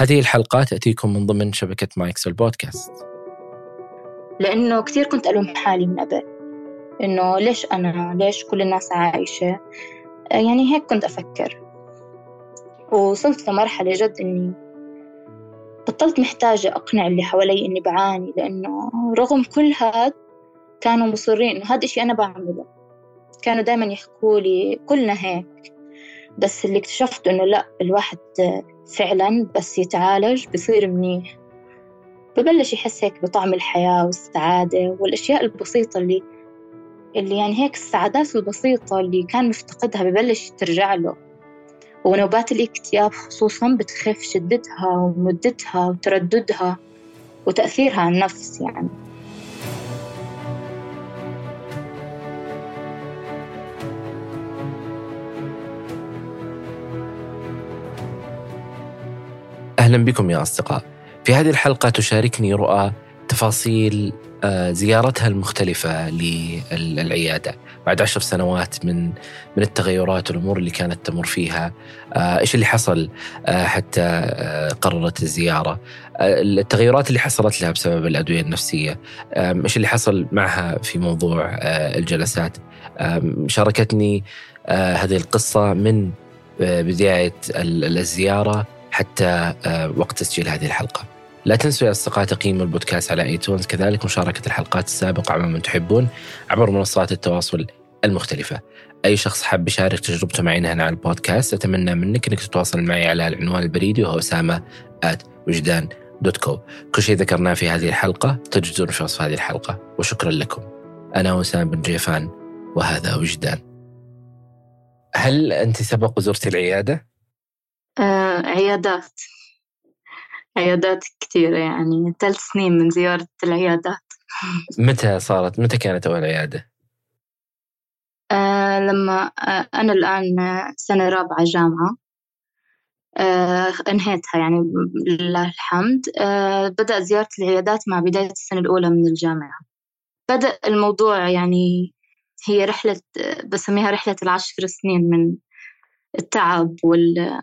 هذه الحلقة تأتيكم من ضمن شبكة مايكس البودكاست. لأنه كثير كنت ألوم حالي من قبل إنه ليش أنا؟ ليش كل الناس عايشة؟ يعني هيك كنت أفكر. ووصلت لمرحلة جد إني بطلت محتاجة أقنع اللي حوالي إني بعاني لأنه رغم كل هاد كانوا مصرين إنه هذا إشي أنا بعمله. كانوا دايما يحكوا لي كلنا هيك. بس اللي اكتشفت إنه لأ الواحد فعلا بس يتعالج بصير منيح. ببلش يحس هيك بطعم الحياة والسعادة والأشياء البسيطة اللي اللي يعني هيك السعادات البسيطة اللي كان مفتقدها ببلش ترجع له. ونوبات الاكتئاب خصوصا بتخف شدتها ومدتها وترددها وتأثيرها على النفس يعني. أهلا بكم يا أصدقاء. في هذه الحلقة تشاركني رؤى تفاصيل آه، زيارتها المختلفة للعيادة. بعد عشر سنوات من من التغيرات والأمور اللي كانت تمر فيها آه، إيش اللي حصل آه، حتى قررت الزيارة. التغيرات اللي حصلت لها بسبب الأدوية النفسية إيش اللي حصل معها في موضوع الجلسات. شاركتني هذه القصة من بداية الزيارة حتى وقت تسجيل هذه الحلقة. لا تنسوا يا أصدقاء تقييم البودكاست على آيتونز. كذلك مشاركة الحلقات السابقة على من تحبون عبر منصات التواصل المختلفة. أي شخص حاب يشارك تجربته معي هنا على البودكاست أتمنى منك أنك تتواصل معي على العنوان البريدي وهو أسامة وجدان دوت كو كل شيء ذكرناه في هذه الحلقة تجدون في وصف هذه الحلقة. وشكرا لكم. أنا وسام بن جيفان وهذا وجدان. هل أنت سبق وزرتي العيادة؟ آه، عيادات. عيادات كثيرة يعني. ثلاث سنين من زيارة العيادات. متى صارت؟ متى كانت أول عيادة؟ آه لما آه أنا الآن سنة رابعة جامعة. آه انهيتها يعني لله الحمد. آه بدأت زيارة العيادات مع بداية السنة الأولى من الجامعة. بدأ الموضوع يعني هي رحلة بسميها رحلة العشر سنين من التعب وال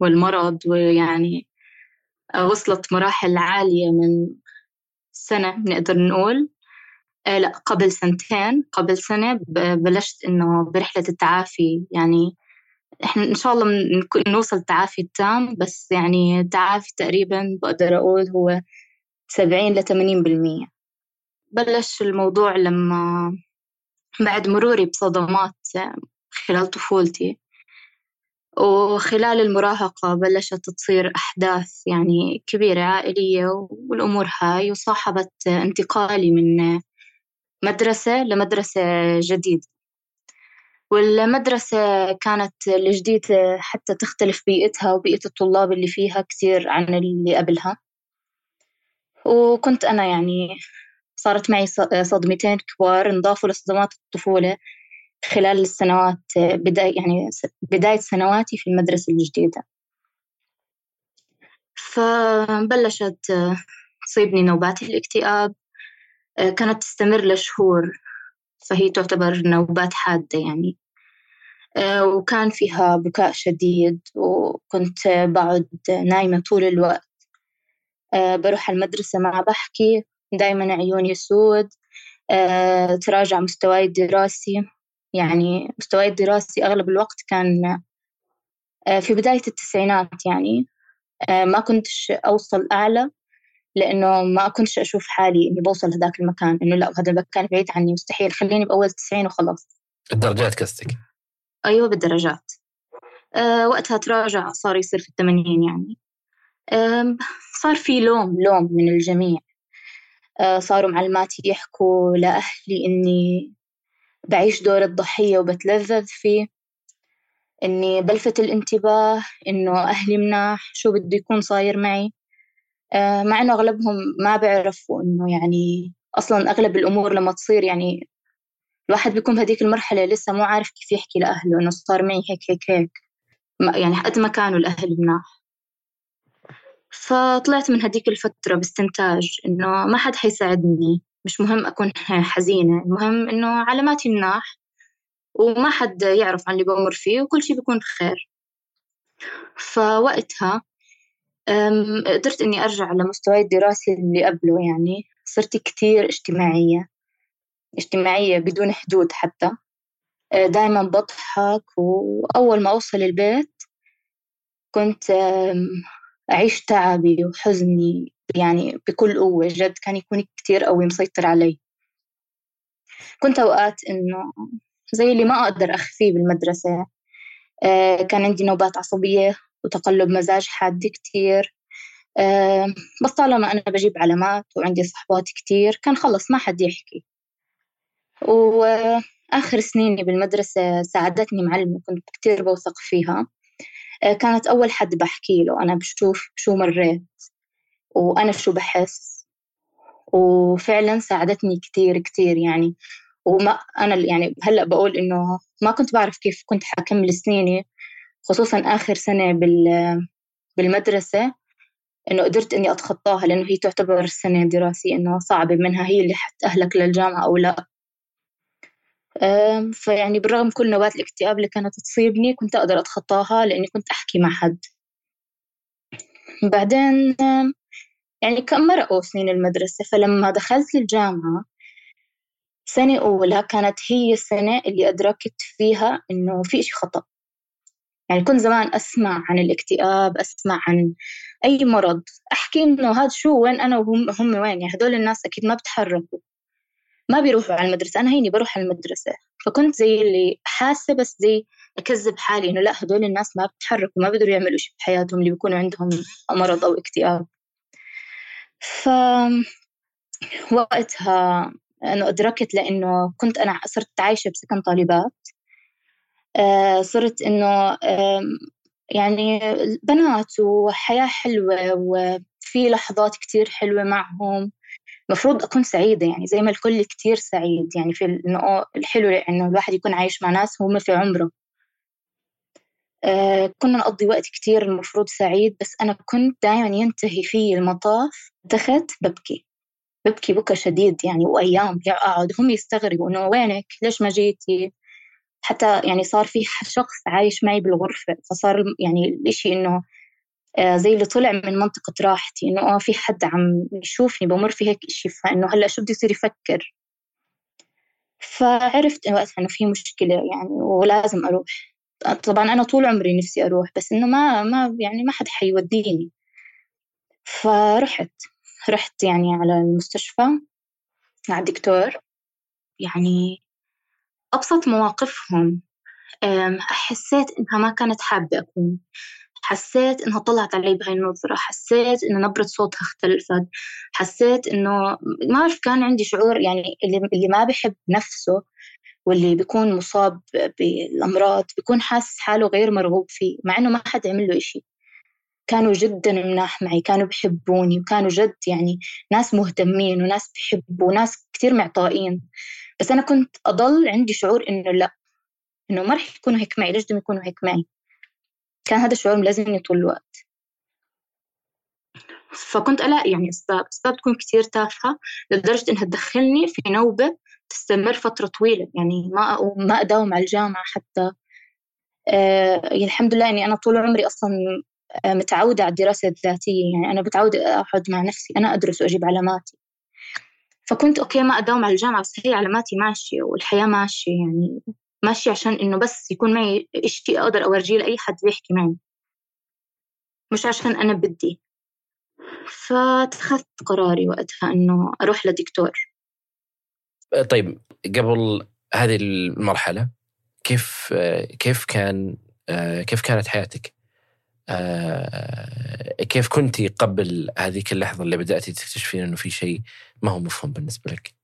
والمرض ويعني وصلت مراحل عالية من سنة نقدر نقول. آه لا قبل سنتين قبل سنة بلشت إنه برحلة التعافي. يعني إحنا إن شاء الله نوصل التعافي التام بس يعني التعافي تقريبا بقدر أقول هو سبعين لثمانين بالمية. بلش الموضوع لما بعد مروري بصدمات خلال طفولتي. وخلال المراهقة بلشت تصير أحداث يعني كبيرة عائلية والأمور هاي وصاحبت انتقالي من مدرسة لمدرسة جديدة. والمدرسة كانت الجديدة حتى تختلف بيئتها وبيئة الطلاب اللي فيها كثير عن اللي قبلها. وكنت أنا يعني صارت معي صدمتين كبار انضافوا لصدمات الطفولة. خلال السنوات بداية يعني بداية سنواتي في المدرسة الجديدة. فبلشت تصيبني نوبات الاكتئاب. كانت تستمر لشهور فهي تعتبر نوبات حادة يعني. وكان فيها بكاء شديد وكنت بقعد نايمة طول الوقت. بروح المدرسة ما بحكي دايما عيوني سود. تراجع مستواي الدراسي. يعني مستواي الدراسي أغلب الوقت كان آه، في بداية التسعينات يعني. آه، ما كنتش أوصل أعلى لأنه ما كنتش أشوف حالي إني بوصل هذاك المكان. إنه لا هذا المكان بعيد عني مستحيل. خليني بأول تسعين وخلاص. الدرجات قصدك؟ أيوة بالدرجات. أه وقتها تراجع صار يصير في الثمانين يعني. أه صار في لوم لوم من الجميع. أه صاروا معلماتي يحكوا لأهلي إني بعيش دور الضحية وبتلذذ فيه إني بلفت الانتباه إنه أهلي مناح شو بده يكون صاير معي؟ آه مع إنه أغلبهم ما بيعرفوا إنه يعني أصلا أغلب الأمور لما تصير يعني الواحد بيكون بهذيك المرحلة لسه مو عارف كيف يحكي لأهله إنه صار معي هيك هيك هيك. يعني قد ما كانوا الأهل مناح. فطلعت من هديك الفترة باستنتاج إنه ما حد حيساعدني. مش مهم أكون حزينة المهم إنه علاماتي مناح وما حد يعرف عن اللي بمر فيه وكل شي بيكون بخير. فوقتها قدرت إني أرجع لمستواي الدراسي اللي قبله يعني صرت كتير اجتماعية اجتماعية بدون حدود حتى. أه، دايما بضحك وأول ما أوصل البيت كنت أعيش تعبي وحزني يعني بكل قوة جد كان يكون كتير قوي مسيطر علي. كنت أوقات إنه زي اللي ما أقدر أخفيه بالمدرسة. أه، كان عندي نوبات عصبية وتقلب مزاج حاد كتير. أه بس طالما أنا بجيب علامات وعندي صحبات كتير كان خلص ما حد يحكي. وآخر سنيني بالمدرسة ساعدتني معلمة كنت كتير بوثق فيها. أه كانت أول حد بحكي له أنا بشوف شو مريت. وأنا شو بحس؟ وفعلا ساعدتني كتير كتير يعني. وما أنا يعني هلأ بقول إنه ما كنت بعرف كيف كنت حكمل سنيني خصوصا آخر سنة بالمدرسة إنه قدرت إني أتخطاها لأنه هي تعتبر السنة الدراسية إنه صعبة منها هي اللي حتأهلك للجامعة أو لأ. فيعني بالرغم كل نوبات الاكتئاب اللي كانت تصيبني كنت أقدر أتخطاها لأني كنت أحكي مع حد. بعدين يعني كم مرقوا سنين المدرسة فلما دخلت الجامعة سنة أولى كانت هي السنة اللي أدركت فيها إنه في إشي خطأ. يعني كنت زمان أسمع عن الاكتئاب أسمع عن أي مرض أحكي إنه هذا شو وين أنا وهم هم وين؟ يعني هدول الناس أكيد ما بتحركوا. ما بيروحوا على المدرسة أنا هيني بروح على المدرسة. فكنت زي اللي حاسة بس زي أكذب حالي إنه لا هدول الناس ما بتحركوا ما بيقدروا يعملوا شيء بحياتهم اللي بيكونوا عندهم مرض أو اكتئاب. ف وقتها أنا أدركت لأنه كنت أنا صرت عايشة بسكن طالبات آه، صرت إنه يعني بنات وحياة حلوة وفي لحظات كتير حلوة معهم. المفروض أكون سعيدة يعني زي ما الكل كتير سعيد يعني في إنه الحلو إنه الواحد يكون عايش مع ناس هم في عمره. آه كنا نقضي وقت كتير المفروض سعيد بس أنا كنت دائما ينتهي في المطاف دخلت ببكي. ببكي بكى شديد يعني وأيام أقعد هم يستغربوا إنه وينك؟ ليش ما جيتي؟ حتى يعني صار في شخص عايش معي بالغرفة فصار يعني الإشي إنه آه، زي اللي طلع من منطقة راحتي إنه آه في حد عم يشوفني بمر في هيك إشي فإنه هلأ شو بده يصير يفكر؟ فعرفت وقتها إنه في مشكلة يعني ولازم أروح. طبعا أنا طول عمري نفسي أروح بس إنه ما ما يعني ما حد حيوديني. فرحت رحت يعني على المستشفى مع الدكتور. يعني أبسط مواقفهم حسيت إنها ما كانت حابة أكون. حسيت إنها طلعت علي بهاي النظرة حسيت إنه نبرة صوتها اختلفت. حسيت إنه ما أعرف كان عندي شعور يعني اللي, اللي ما بحب نفسه. واللي بيكون مصاب بالأمراض بيكون حاسس حاله غير مرغوب فيه مع إنه ما حد عمل له إشي. كانوا جدا مناح معي كانوا بحبوني وكانوا جد يعني ناس مهتمين وناس بحبوا وناس كتير معطائين. بس أنا كنت أضل عندي شعور إنه لأ إنه ما رح يكونوا هيك معي ليش بدهم يكونوا هيك معي؟ كان هذا الشعور ملازمني طول الوقت. فكنت ألاقي يعني أسباب أسباب تكون كتير تافهة لدرجة إنها تدخلني في نوبة تستمر فترة طويلة يعني ما ما أداوم على الجامعة حتى. آه يعني الحمد لله إني أنا طول عمري أصلا آه، متعودة على الدراسة الذاتية يعني أنا متعودة أقعد مع نفسي أنا أدرس وأجيب علاماتي. فكنت أوكي ما أداوم على الجامعة بس هي علاماتي ماشية والحياة ماشية يعني ماشية عشان إنه بس يكون معي إشي أقدر أورجيه لأي حد بيحكي معي. مش عشان أنا بدي. فاتخذت قراري وقتها إنه أروح لدكتور. طيب قبل هذه المرحلة كيف كيف كان كيف كانت حياتك؟ كيف كنتي قبل هذيك اللحظة اللي بدأتي تكتشفين إنه في شيء ما هو مفهوم بالنسبة لك؟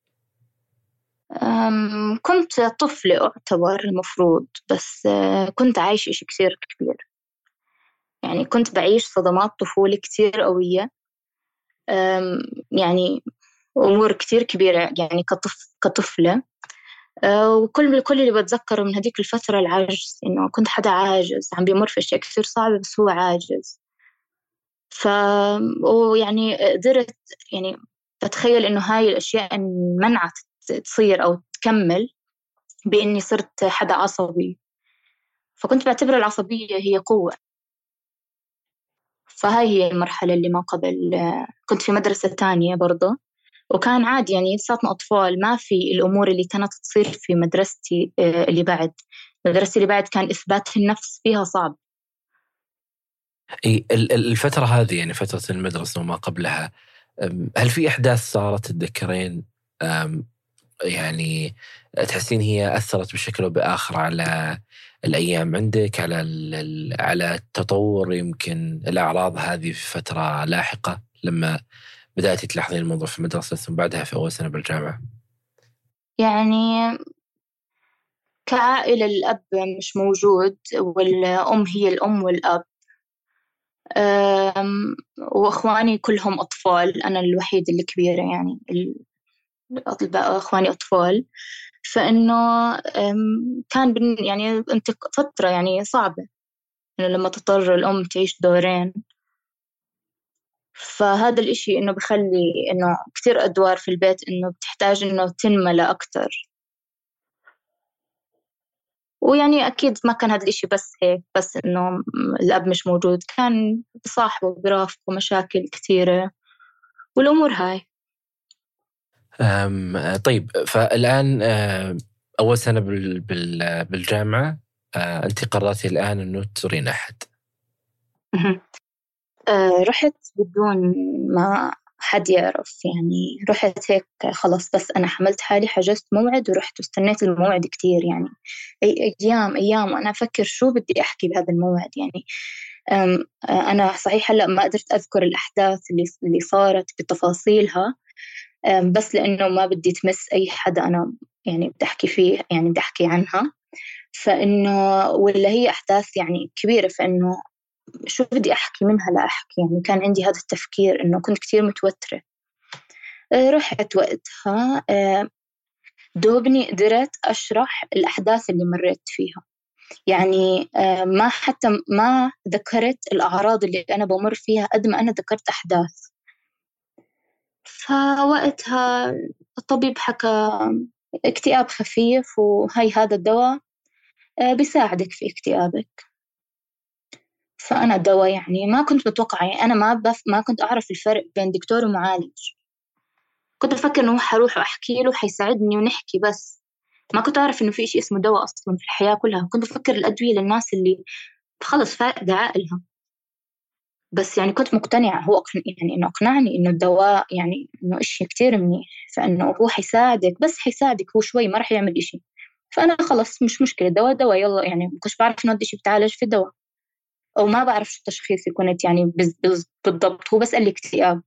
كنت طفلة أعتبر المفروض بس كنت عايش إشي كثير كبير يعني كنت بعيش صدمات طفولة كثير قوية يعني أمور كثير كبيرة يعني كطف كطفلة. آه، وكل كل اللي بتذكره من هذيك الفترة العجز إنه كنت حدا عاجز عم بيمر في أشياء كثير صعبة بس هو عاجز. ف ويعني قدرت يعني بتخيل إنه هاي الأشياء منعت تصير أو تكمل بإني صرت حدا عصبي. فكنت بعتبر العصبية هي قوة. فهاي هي المرحلة اللي ما قبل كنت في مدرسة تانية برضه. وكان عادي يعني لساتنا أطفال ما في الأمور اللي كانت تصير في مدرستي آه، اللي بعد. مدرستي اللي بعد كان إثبات النفس فيها صعب. الفترة هذه يعني فترة المدرسة وما قبلها هل في أحداث صارت تتذكرين؟ يعني تحسين هي أثرت بشكل أو بآخر على الأيام عندك على على التطور يمكن الأعراض هذه في فترة لاحقة لما بدأتي تلاحظين الموضوع في المدرسة ثم بعدها في أول سنة بالجامعة؟ يعني كعائلة الأب مش موجود والأم هي الأم والأب. وأخواني كلهم أطفال أنا الوحيدة الكبيرة يعني أخواني أطفال. فإنه كان يعني فترة يعني صعبة. إنه لما تضطر الأم تعيش دورين. فهذا الإشي إنه بخلي إنه كثير أدوار في البيت إنه بتحتاج إنه تنملى أكتر. ويعني أكيد ما كان هذا الإشي بس هيك بس إنه الأب مش موجود كان بصاحبه برافقه مشاكل كثيرة والأمور هاي. أم طيب فالآن أول سنة بالجامعة أنت قررتي الآن أنه تزورين أحد. رحت بدون ما حد يعرف. يعني رحت هيك خلص بس أنا حملت حالي حجزت موعد ورحت واستنيت الموعد كتير. يعني أي أيام أيام. وأنا أفكر شو بدي أحكي بهذا الموعد. يعني أنا صحيح هلأ ما قدرت أذكر الأحداث اللي اللي صارت بتفاصيلها بس لأنه ما بدي تمس أي حدا أنا يعني بدي أحكي فيه يعني بدي أحكي عنها. فإنه ولا هي أحداث يعني كبيرة فإنه شو بدي أحكي منها لا أحكي. يعني كان عندي هذا التفكير إنه كنت كتير متوترة. آه، رحت وقتها آه، دوبني قدرت أشرح الأحداث اللي مريت فيها. يعني آه، ما حتى ما ذكرت الأعراض اللي أنا بمر فيها قد ما أنا ذكرت أحداث. فوقتها الطبيب حكى اكتئاب خفيف وهي هذا الدواء بيساعدك في اكتئابك. فأنا دواء يعني ما كنت متوقعة. يعني أنا ما بف ما كنت أعرف الفرق بين دكتور ومعالج. كنت أفكر إنه حروح وأحكي له حيساعدني ونحكي بس. ما كنت أعرف إنه في إشي اسمه دواء أصلا في الحياة كلها. كنت أفكر الأدوية للناس اللي خلص فائدة عائلها بس يعني كنت مقتنعة. هو يعني إنه أقنعني إنه الدواء يعني إنه إشي كتير منيح. فإنه هو حيساعدك بس حيساعدك. هو شوي ما راح يعمل إشي. فأنا خلص مش مشكلة. دواء دواء يلا. يعني ما كنتش بعرف إنه قد إيش بتعالج في الدواء. أو ما بعرف شو تشخيصي كنت يعني بالضبط. هو بس قال لي اكتئاب.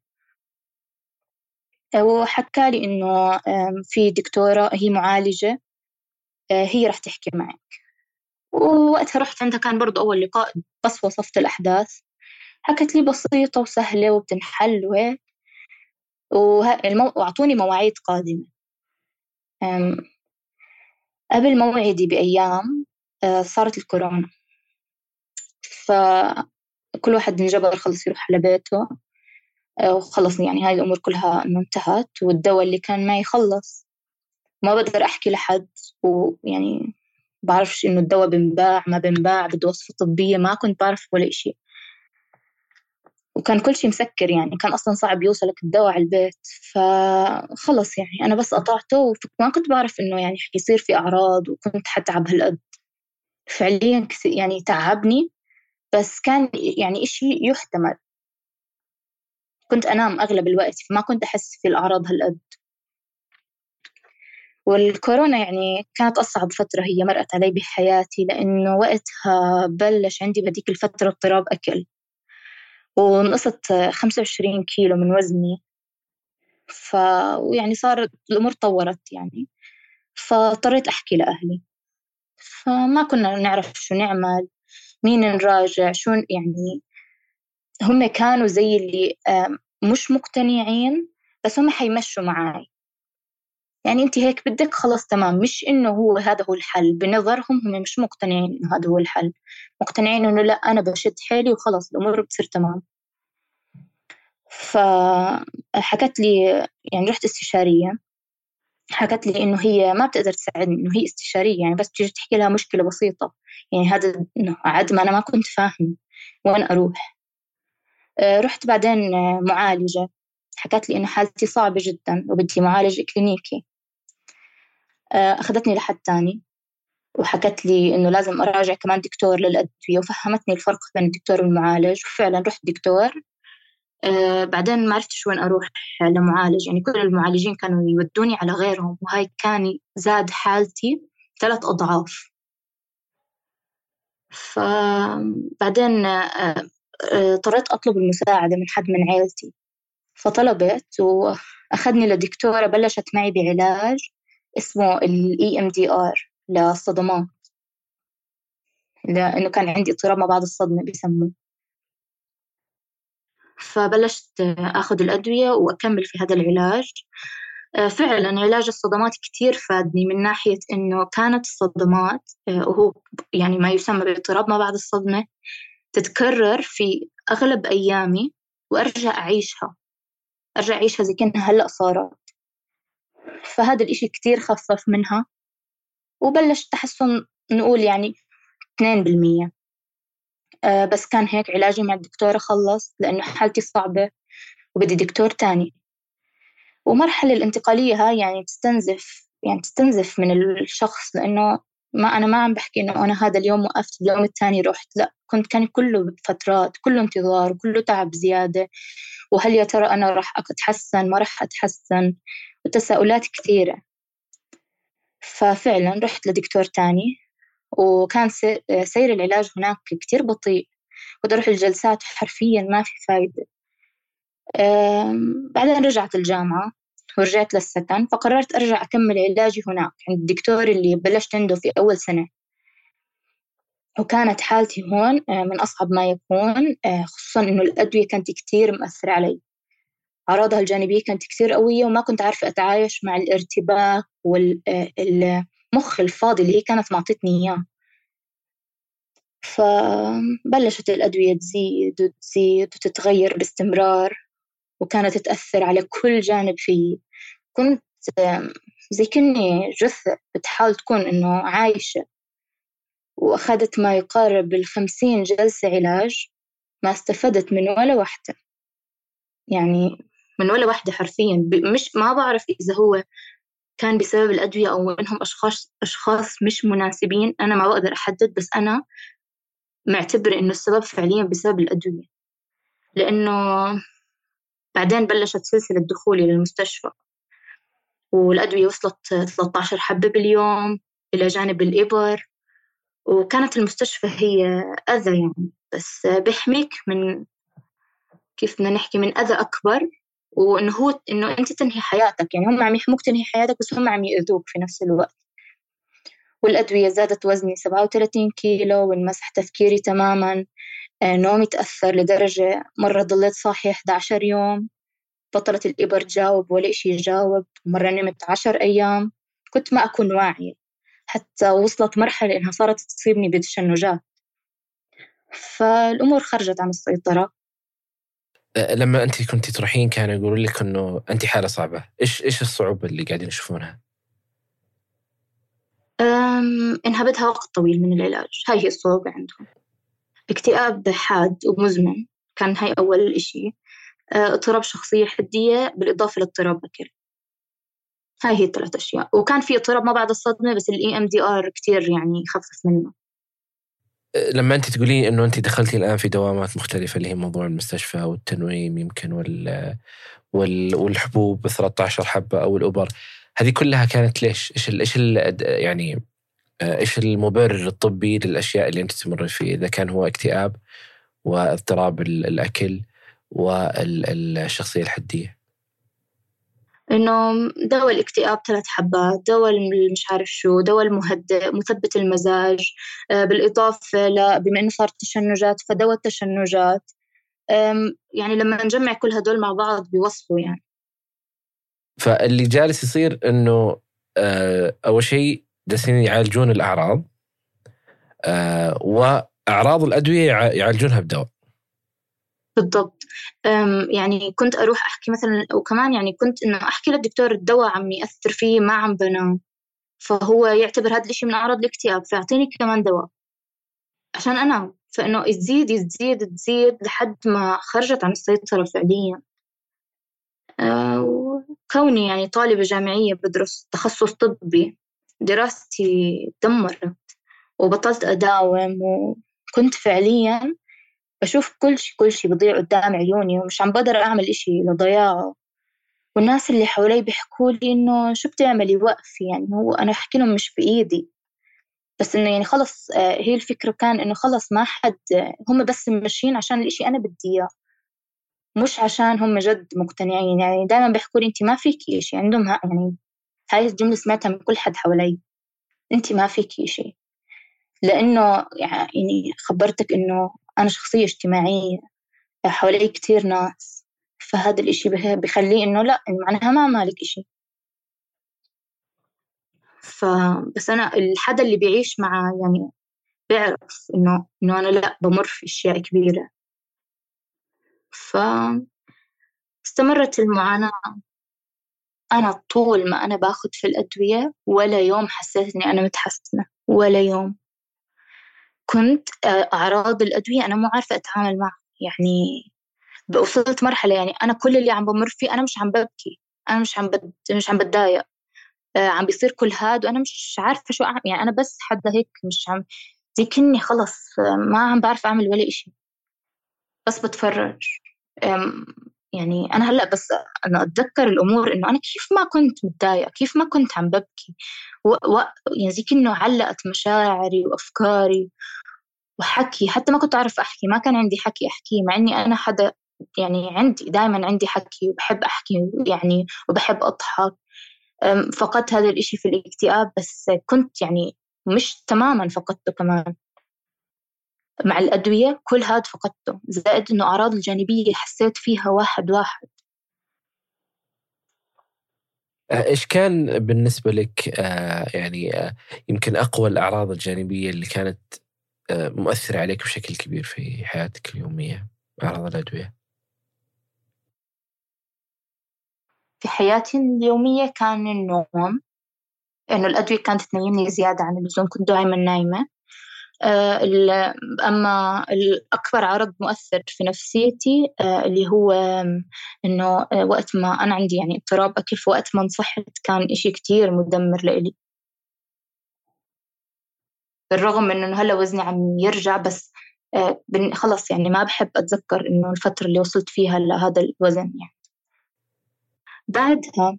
وحكى لي إنه في دكتورة هي معالجة آه، هي راح تحكي معك. ووقتها رحت عندها كان برضو أول لقاء بس وصفت الأحداث. حكت لي بسيطة وسهلة وبتنحل وهيك وأعطوني مواعيد قادمة. قبل موعدي بأيام آه، صارت الكورونا. فكل واحد انجبر خلص يروح على بيته آه، وخلص يعني هاي الأمور كلها انتهت والدواء اللي كان معي خلص. ما بقدر أحكي لحد ويعني بعرفش إنه الدواء بنباع ما بنباع بده وصفة طبية ما كنت بعرف ولا إشي. وكان كل شيء مسكر يعني كان أصلا صعب يوصلك الدواء على البيت فخلص يعني. أنا بس قطعته وما كنت بعرف إنه يعني حيصير في أعراض وكنت حتعب هالقد. فعليا يعني تعبني. بس كان يعني إشي يحتمل. كنت أنام أغلب الوقت فما كنت أحس في الأعراض هالقد. والكورونا يعني كانت أصعب فترة هي مرقت علي بحياتي لأنه وقتها بلش عندي بديك الفترة اضطراب أكل. ونقصت خمسة وعشرين كيلو من وزني. ف ويعني صار الأمور طورت يعني. فاضطريت أحكي لأهلي. فما كنا نعرف شو نعمل. مين نراجع؟ شو يعني هم كانوا زي اللي مش مقتنعين بس هم حيمشوا معاي. يعني انت هيك بدك خلص تمام. مش إنه هو هذا هو الحل. بنظرهم هم مش مقتنعين إنه هذا هو الحل. مقتنعين إنه لا أنا بشد حيلي وخلص الأمور بتصير تمام. فحكت لي يعني رحت استشارية. حكت لي إنه هي ما بتقدر تساعدني إنه هي استشارية يعني بس تيجي تحكي لها مشكلة بسيطة. يعني هذا إنه عد ما أنا ما كنت فاهم وين أروح. آه، رحت بعدين معالجة. حكت لي إنه حالتي صعبة جدا وبدي معالج إكلينيكي أخذتني لحد تاني وحكت لي إنه لازم أراجع كمان دكتور للأدوية وفهمتني الفرق بين الدكتور والمعالج. وفعلا رحت دكتور. آه بعدين ما عرفتش وين أروح لمعالج. يعني كل المعالجين كانوا يودوني على غيرهم وهاي كان زاد حالتي ثلاث أضعاف. فبعدين آه، آه، اضطريت أطلب المساعدة من حد من عيلتي. فطلبت وأخذني لدكتورة بلشت معي بعلاج اسمه ال EMDR للصدمات. لأنه كان عندي اضطراب ما بعد الصدمة بيسموه. فبلشت أخذ الأدوية وأكمل في هذا العلاج. آه، فعلا علاج الصدمات كتير فادني من ناحية إنه كانت الصدمات آه، وهو يعني ما يسمى باضطراب ما بعد الصدمة تتكرر في أغلب أيامي وأرجع أعيشها. أرجع أعيشها زي كأنها هلأ صارت. فهذا الإشي كتير خفف منها وبلش تحسن نقول يعني اثنين بالمية. آه، بس كان هيك علاجي مع الدكتورة خلص لأنه حالتي صعبة وبدي دكتور تاني. ومرحلة الانتقالية هاي يعني تستنزف يعني تستنزف من الشخص لأنه ما أنا ما عم بحكي إنه أنا هذا اليوم وقفت اليوم الثاني رحت لا كنت كان كله فترات كله انتظار وكله تعب زيادة. وهل يا ترى أنا راح أتحسن؟ ما راح أتحسن. وتساؤلات كثيرة. ففعلا رحت لدكتور تاني. وكان سير العلاج هناك كتير بطيء. كنت أروح الجلسات حرفيا ما في فايدة. بعدين رجعت الجامعة ورجعت للسكن فقررت أرجع أكمل علاجي هناك عند الدكتور اللي بلشت عنده في أول سنة. وكانت حالتي هون آه، من أصعب ما يكون آه، خصوصا إنه الأدوية كانت كتير مأثرة علي. أعراضها الجانبية كانت كتير قوية وما كنت عارفة أتعايش مع الارتباك والمخ الفاضي اللي هي كانت معطتني إياه. فبلشت الأدوية تزيد وتزيد وتتغير باستمرار وكانت تأثر على كل جانب فيي. كنت زي كني جثة بتحاول تكون إنه عايشة. وأخذت ما يقارب الخمسين جلسة علاج ما استفدت من ولا واحدة. يعني من ولا واحدة حرفيا. مش ما بعرف إذا هو كان بسبب الأدوية أو إنهم أشخاص أشخاص مش مناسبين أنا ما بقدر أحدد بس أنا معتبرة إنه السبب فعليا بسبب الأدوية. لأنه بعدين بلشت سلسلة دخولي للمستشفى والأدوية وصلت 13 حبة باليوم إلى جانب الإبر وكانت المستشفى هي أذى يعني. بس بيحميك من كيف بدنا نحكي من أذى أكبر وإنه هو إنه أنت تنهي حياتك يعني هم عم يحموك تنهي حياتك بس هم عم يأذوك في نفس الوقت. والأدوية زادت وزني سبعة وثلاثين كيلو وانمسح تفكيري تماما. آه، نومي تأثر لدرجة مرة ضليت صاحية 11 يوم. بطلت الإبر تجاوب ولا إشي يجاوب. مرة نمت عشر أيام. كنت ما أكون واعية. حتى وصلت مرحلة إنها صارت تصيبني بتشنجات فالأمور خرجت عن السيطرة. لما أنت كنت تروحين كانوا يقولوا لك إنه أنت حالة صعبة، إيش إيش الصعوبة اللي قاعدين يشوفونها؟ انها بدها وقت طويل من العلاج، هاي هي الصعوبة عندهم. اكتئاب حاد ومزمن كان هاي أول إشي. أه، اضطراب شخصية حدية بالإضافة لاضطراب أكل هاي هي الثلاث أشياء. وكان في اضطراب ما بعد الصدمة بس ال EMDR كثير يعني خفف منه. لما انت تقولين انه انت دخلتي الان في دوامات مختلفة اللي هي موضوع المستشفى والتنويم يمكن وال, وال والحبوب 13 حبة أو الابر هذه كلها كانت ليش؟ إيش إيش يعني إيش المبرر الطبي للأشياء اللي أنت تمر فيه؟ إذا كان هو اكتئاب واضطراب الأكل والشخصيه الحدية. إنه دواء الاكتئاب ثلاث حبات دواء مش عارف شو دواء المهدئ مثبت المزاج آه، بالإضافة ل بما إنه صارت تشنجات فدواء التشنجات. يعني لما نجمع كل هدول مع بعض بيوصلوا يعني. فاللي جالس يصير إنه آه، أول شيء جالسين يعالجون الأعراض آه، وأعراض الأدوية يعالجونها بدواء. بالضبط. يعني كنت أروح أحكي مثلا وكمان يعني كنت إنه أحكي للدكتور الدواء عم يأثر فيه ما عم بنام. فهو يعتبر هذا الإشي من أعراض الاكتئاب فيعطيني كمان دواء. عشان أنام. فإنه تزيد تزيد تزيد لحد ما خرجت عن السيطرة فعليا. آه، وكوني يعني طالبة جامعية بدرس تخصص طبي دراستي دمرت. وبطلت أداوم وكنت فعليا بشوف كل شي كل شي بضيع قدام عيوني ومش عم بقدر أعمل إشي لضياعه. والناس اللي حوالي بيحكوا لي إنه شو بتعملي وقفي يعني هو أنا أحكي لهم مش بإيدي. بس إنه يعني خلص آه، هي الفكرة كان إنه خلص ما حد هم بس ماشيين عشان الإشي أنا بدي إياه. مش عشان هم جد مقتنعين. يعني دائما بيحكوا لي أنت ما فيكي إشي عندهم يعني هاي الجملة سمعتها من كل حد حوالي. أنت ما فيكي شيء لأنه يعني خبرتك إنه أنا شخصية اجتماعية حوالي كتير ناس فهذا الإشي بخليه إنه لا معناها ما مالك إشي. فبس أنا الحدا اللي بيعيش مع يعني بيعرف إنه إنه أنا لا بمر في أشياء كبيرة. ف استمرت المعاناة. أنا طول ما أنا باخد في الأدوية ولا يوم حسيت إني أنا متحسنة ولا يوم. كنت آه، أعراض الأدوية أنا مو عارفة أتعامل معها. يعني وصلت مرحلة يعني أنا كل اللي عم بمر فيه أنا مش عم ببكي أنا مش عم بد... مش عم بتضايق. آه، عم بيصير كل هاد وأنا مش عارفة شو أعمل. يعني أنا بس حدا هيك مش عم زي كني خلص ما عم بعرف أعمل ولا إشي. بس بتفرج. يعني أنا هلأ بس أنا أتذكر الأمور إنه أنا كيف ما كنت متضايقة كيف ما كنت عم ببكي. و... و... يعني زي كأنه علقت مشاعري وأفكاري وحكي حتى ما كنت أعرف أحكي ما كان عندي حكي أحكيه مع إني أنا حدا يعني عندي دائما عندي حكي وبحب أحكي يعني وبحب أضحك. فقدت هذا الإشي في الاكتئاب بس كنت يعني مش تماما فقدته كمان. مع الأدوية كل هاد فقدته زائد إنه أعراض الجانبية حسيت فيها واحد واحد. آه، إيش كان بالنسبة لك آه، يعني آه، يمكن أقوى الأعراض الجانبية اللي كانت مؤثرة عليك بشكل كبير في حياتك اليومية أعراض الأدوية؟ في حياتي اليومية كان النوم إنه الأدوية كانت تنيمني زيادة عن اللزوم كنت دائما نايمة آه، أما الأكبر عرض مؤثر في نفسيتي آه، اللي هو إنه آه، وقت ما أنا عندي يعني اضطراب أكل في وقت ما انصحت كان إشي كتير مدمر لإلي بالرغم من إنه هلأ وزني عم يرجع بس خلص يعني ما بحب أتذكر إنه الفترة اللي وصلت فيها لهذا الوزن يعني. بعدها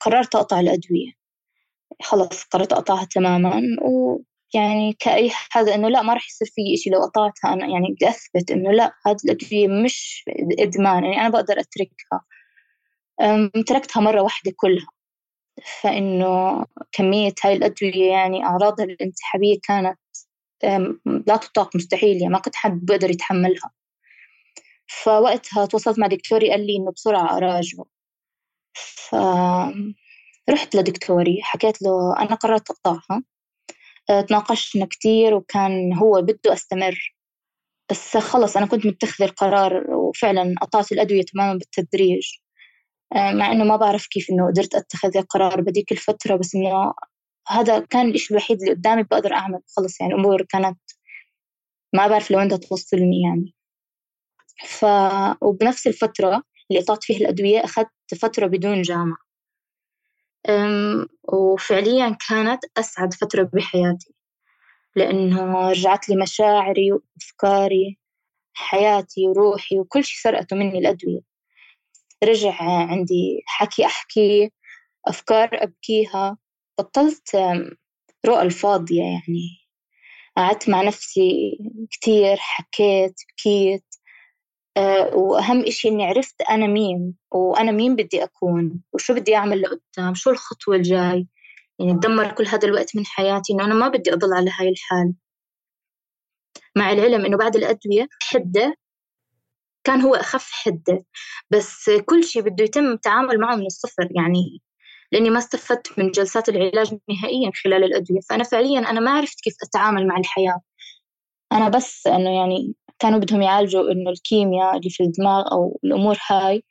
قررت أقطع الأدوية. خلص قررت أقطعها تماما و يعني كأي حاجة إنه لا ما راح يصير في إشي لو قطعتها أنا يعني بدي أثبت إنه لا هذه الأدوية مش إدمان يعني أنا بقدر أتركها. تركتها مرة واحدة كلها. فإنه كمية هاي الأدوية يعني أعراضها الانسحابية كانت لا تطاق مستحيل يعني ما كنت حد بقدر يتحملها. فوقتها تواصلت مع دكتوري قال لي إنه بسرعة أراجعه. فرحت لدكتوري حكيت له أنا قررت أقطعها. آه، تناقشنا كتير وكان هو بده أستمر. بس خلص أنا كنت متخذة القرار وفعلا قطعت الأدوية تماما بالتدريج. مع إنه ما بعرف كيف إنه قدرت أتخذ القرار بديك الفترة بس إنه هذا كان الإشي الوحيد اللي قدامي بقدر أعمل خلص يعني الأمور كانت ما بعرف لوين بدها توصلني يعني. ف وبنفس الفترة اللي قطعت فيها الأدوية أخذت فترة بدون جامعة. وفعليا كانت أسعد فترة بحياتي لأنه رجعت لي مشاعري وأفكاري حياتي وروحي وكل شيء سرقته مني الأدوية. رجع عندي حكي أحكي أفكار أبكيها. بطلت رؤى الفاضية يعني. قعدت مع نفسي كتير حكيت بكيت. آه، وأهم إشي إني عرفت أنا مين وأنا مين بدي أكون وشو بدي أعمل لقدام شو الخطوة الجاي. يعني تدمر كل هذا الوقت من حياتي إنه أنا ما بدي أضل على هاي الحال. مع العلم إنه بعد الأدوية حدة كان هو أخف حدة بس كل شيء بده يتم التعامل معه من الصفر يعني لأني ما استفدت من جلسات العلاج نهائيا خلال الأدوية. فأنا فعليا أنا ما عرفت كيف أتعامل مع الحياة. أنا بس إنه يعني كانوا بدهم يعالجوا إنه الكيمياء اللي في الدماغ أو الأمور هاي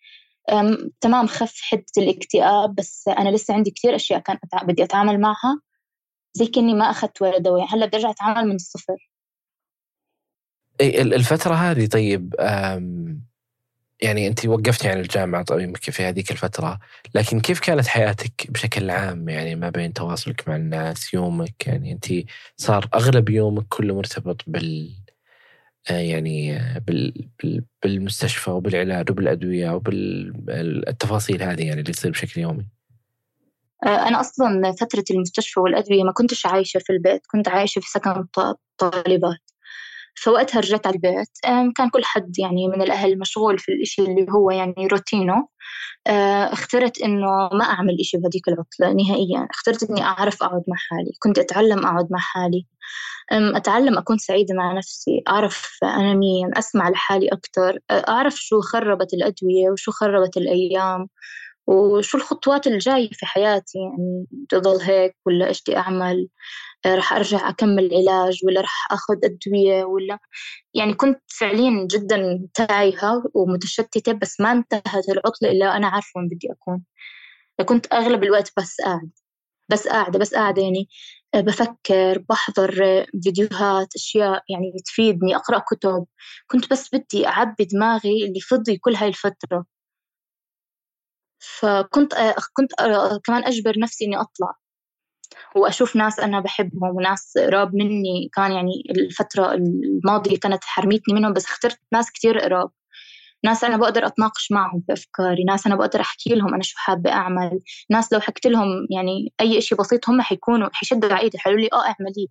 تمام خف حدة الاكتئاب بس أنا لسه عندي كثير أشياء كان بدي أتعامل معها زي كأني ما أخذت ولا دواء. هلأ بدي أرجع أتعامل من الصفر. الفترة هذه طيب يعني أنت وقفتي عن الجامعة طيب في هذيك الفترة لكن كيف كانت حياتك بشكل عام؟ يعني ما بين تواصلك مع الناس يومك يعني أنت صار أغلب يومك كله مرتبط بال آه، يعني بال بالمستشفى وبالعلاج وبالأدوية وبالتفاصيل هذه يعني اللي تصير بشكل يومي؟ آه، أنا أصلا فترة المستشفى والأدوية ما كنتش عايشة في البيت كنت عايشة في سكن طالبات. فوقتها رجعت على البيت. كان كل حد يعني من الأهل مشغول في الإشي اللي هو يعني روتينه. آه، اخترت إنه ما أعمل إشي بهديك العطلة نهائيا. اخترت إني أعرف أقعد مع حالي. كنت أتعلم أقعد مع حالي. أتعلم أكون سعيدة مع نفسي. أعرف أنا مين أسمع لحالي أكتر. أعرف شو خربت الأدوية وشو خربت الأيام وشو الخطوات الجاية في حياتي. يعني تضل هيك ولا إيش بدي أعمل. راح أرجع أكمل علاج ولا راح أخذ أدوية ولا. يعني كنت فعليا جدا تايهة ومتشتتة بس ما انتهت العطلة إلا أنا عارفة وين بدي أكون. كنت أغلب الوقت بس قاعدة بس قاعدة بس قاعدة يعني بفكر بحضر فيديوهات أشياء يعني تفيدني أقرأ كتب. كنت بس بدي أعبي دماغي اللي فضي كل هاي الفترة. فكنت كنت كمان أجبر نفسي إني أطلع. وأشوف ناس أنا بحبهم وناس قراب مني كان يعني الفترة الماضية كانت حرمتني منهم بس اخترت ناس كتير قراب. ناس أنا بقدر أتناقش معهم بأفكاري ناس أنا بقدر أحكي لهم أنا شو حابة أعمل. ناس لو حكيت لهم يعني أي إشي بسيط هم حيكونوا حيشدوا إيدي حيقولوا لي آه اعملي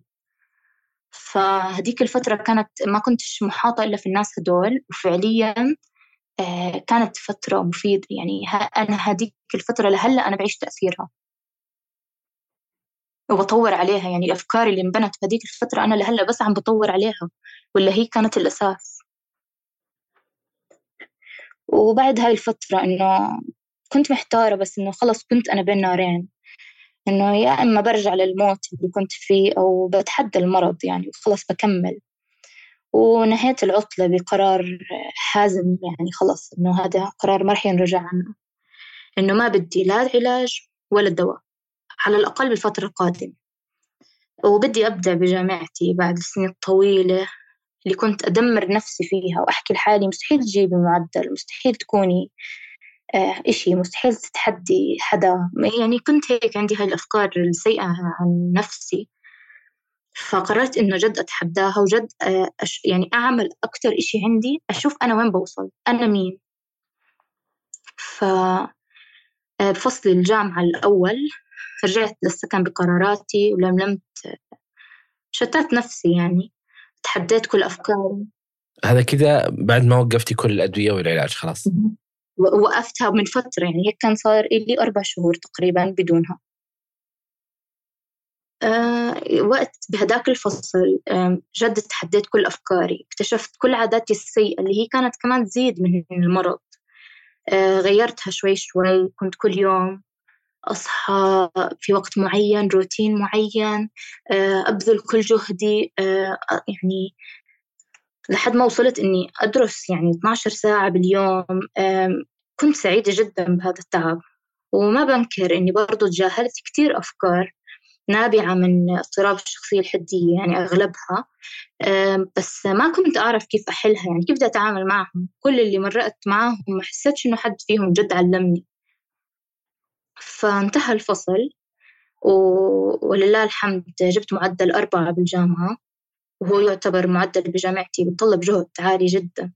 فهديك الفترة كانت ما كنتش محاطة إلا في الناس هدول وفعليا آه كانت فترة مفيدة. يعني أنا هديك الفترة لهلأ أنا بعيش تأثيرها. وبطور عليها. يعني الأفكار اللي انبنت في هذيك الفترة أنا لهلأ بس عم بطور عليها ولا هي كانت الأساس. وبعد هاي الفترة إنه كنت محتارة بس إنه خلص كنت أنا بين نارين. إنه يا إما برجع للموت اللي كنت فيه أو بتحدى المرض يعني وخلص بكمل. ونهيت العطلة بقرار حازم يعني خلص إنه هذا قرار ما رح ينرجع عنه. إنه ما بدي لا علاج ولا دواء على الأقل بالفترة القادمة. وبدي أبدأ بجامعتي بعد السنين الطويلة اللي كنت أدمر نفسي فيها وأحكي لحالي. مستحيل تجيبي معدل مستحيل تكوني آه إشي مستحيل تتحدي حدا. يعني كنت هيك عندي هاي الأفكار السيئة عن نفسي. فقررت إنه جد أتحداها وجد آه يعني أعمل أكتر إشي عندي أشوف أنا وين بوصل أنا مين. ف آه، بفصل الجامعة الأول رجعت للسكن بقراراتي ولملمت شتت نفسي يعني تحديت كل أفكاري. هذا كذا بعد ما وقفتي كل الأدوية والعلاج خلاص. وقفتها من فترة يعني هيك كان صار لي أربع شهور تقريبا بدونها. أه وقت بهداك الفصل جد تحديت كل أفكاري اكتشفت كل عاداتي السيئة اللي هي كانت كمان تزيد من المرض. أه غيرتها شوي شوي كنت كل يوم أصحى في وقت معين روتين معين آه، أبذل كل جهدي آه، يعني لحد ما وصلت إني أدرس يعني 12 ساعة باليوم كنت سعيدة جدا بهذا التعب. وما بنكر إني برضو تجاهلت كتير أفكار نابعة من اضطراب الشخصية الحدية يعني أغلبها بس ما كنت أعرف كيف أحلها يعني كيف بدي أتعامل معهم. كل اللي مرقت معهم ما حسيتش إنه حد فيهم جد علمني. فانتهى الفصل ولله الحمد جبت معدل أربعة بالجامعة وهو يعتبر معدل بجامعتي بتطلب جهد عالي جدا.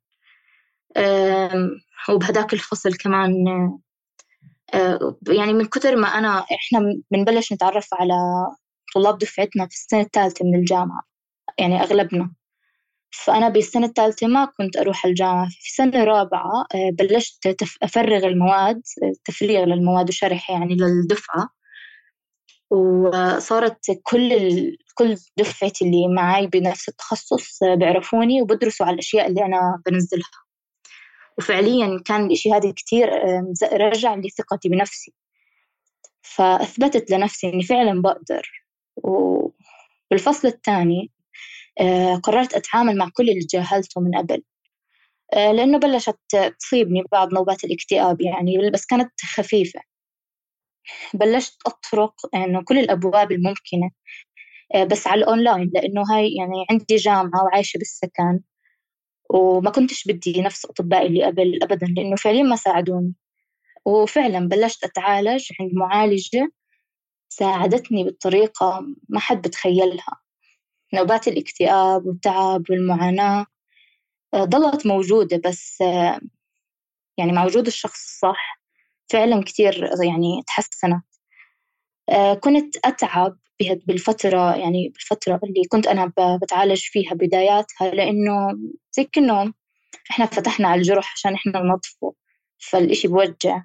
وبهداك الفصل كمان يعني من كثر ما أنا إحنا بنبلش نتعرف على طلاب دفعتنا في السنة الثالثة من الجامعة يعني أغلبنا. فأنا بالسنة الثالثة ما كنت أروح الجامعة. في سنة رابعة آه، بلشت أفرغ المواد تفريغ للمواد وشرح يعني للدفعة. وصارت كل ال... كل دفعتي اللي معي بنفس التخصص بيعرفوني وبدرسوا على الأشياء اللي أنا بنزلها. وفعليا كان الإشي هذا كتير آه، رجع لي ثقتي بنفسي. فأثبتت لنفسي إني فعلا بقدر. وبالفصل الثاني قررت أتعامل مع كل اللي تجاهلته من قبل. آه، لأنه بلشت تصيبني بعض نوبات الاكتئاب يعني بس كانت خفيفة. بلشت أطرق إنه كل الأبواب الممكنة آه، بس على الأونلاين لأنه هاي يعني عندي جامعة وعايشة بالسكن وما كنتش بدي نفس أطبائي اللي قبل أبدا لأنه فعليا ما ساعدوني. وفعلا بلشت أتعالج عند معالجة ساعدتني بطريقة ما حد بتخيلها. نوبات الاكتئاب والتعب والمعاناة آه، ظلت موجودة بس آه، يعني مع وجود الشخص الصح فعلا كتير يعني تحسنت. آه، كنت أتعب بالفترة يعني بالفترة اللي كنت أنا بتعالج فيها بداياتها لأنه زي كأنه إحنا فتحنا على الجرح عشان إحنا ننظفه فالإشي بوجع.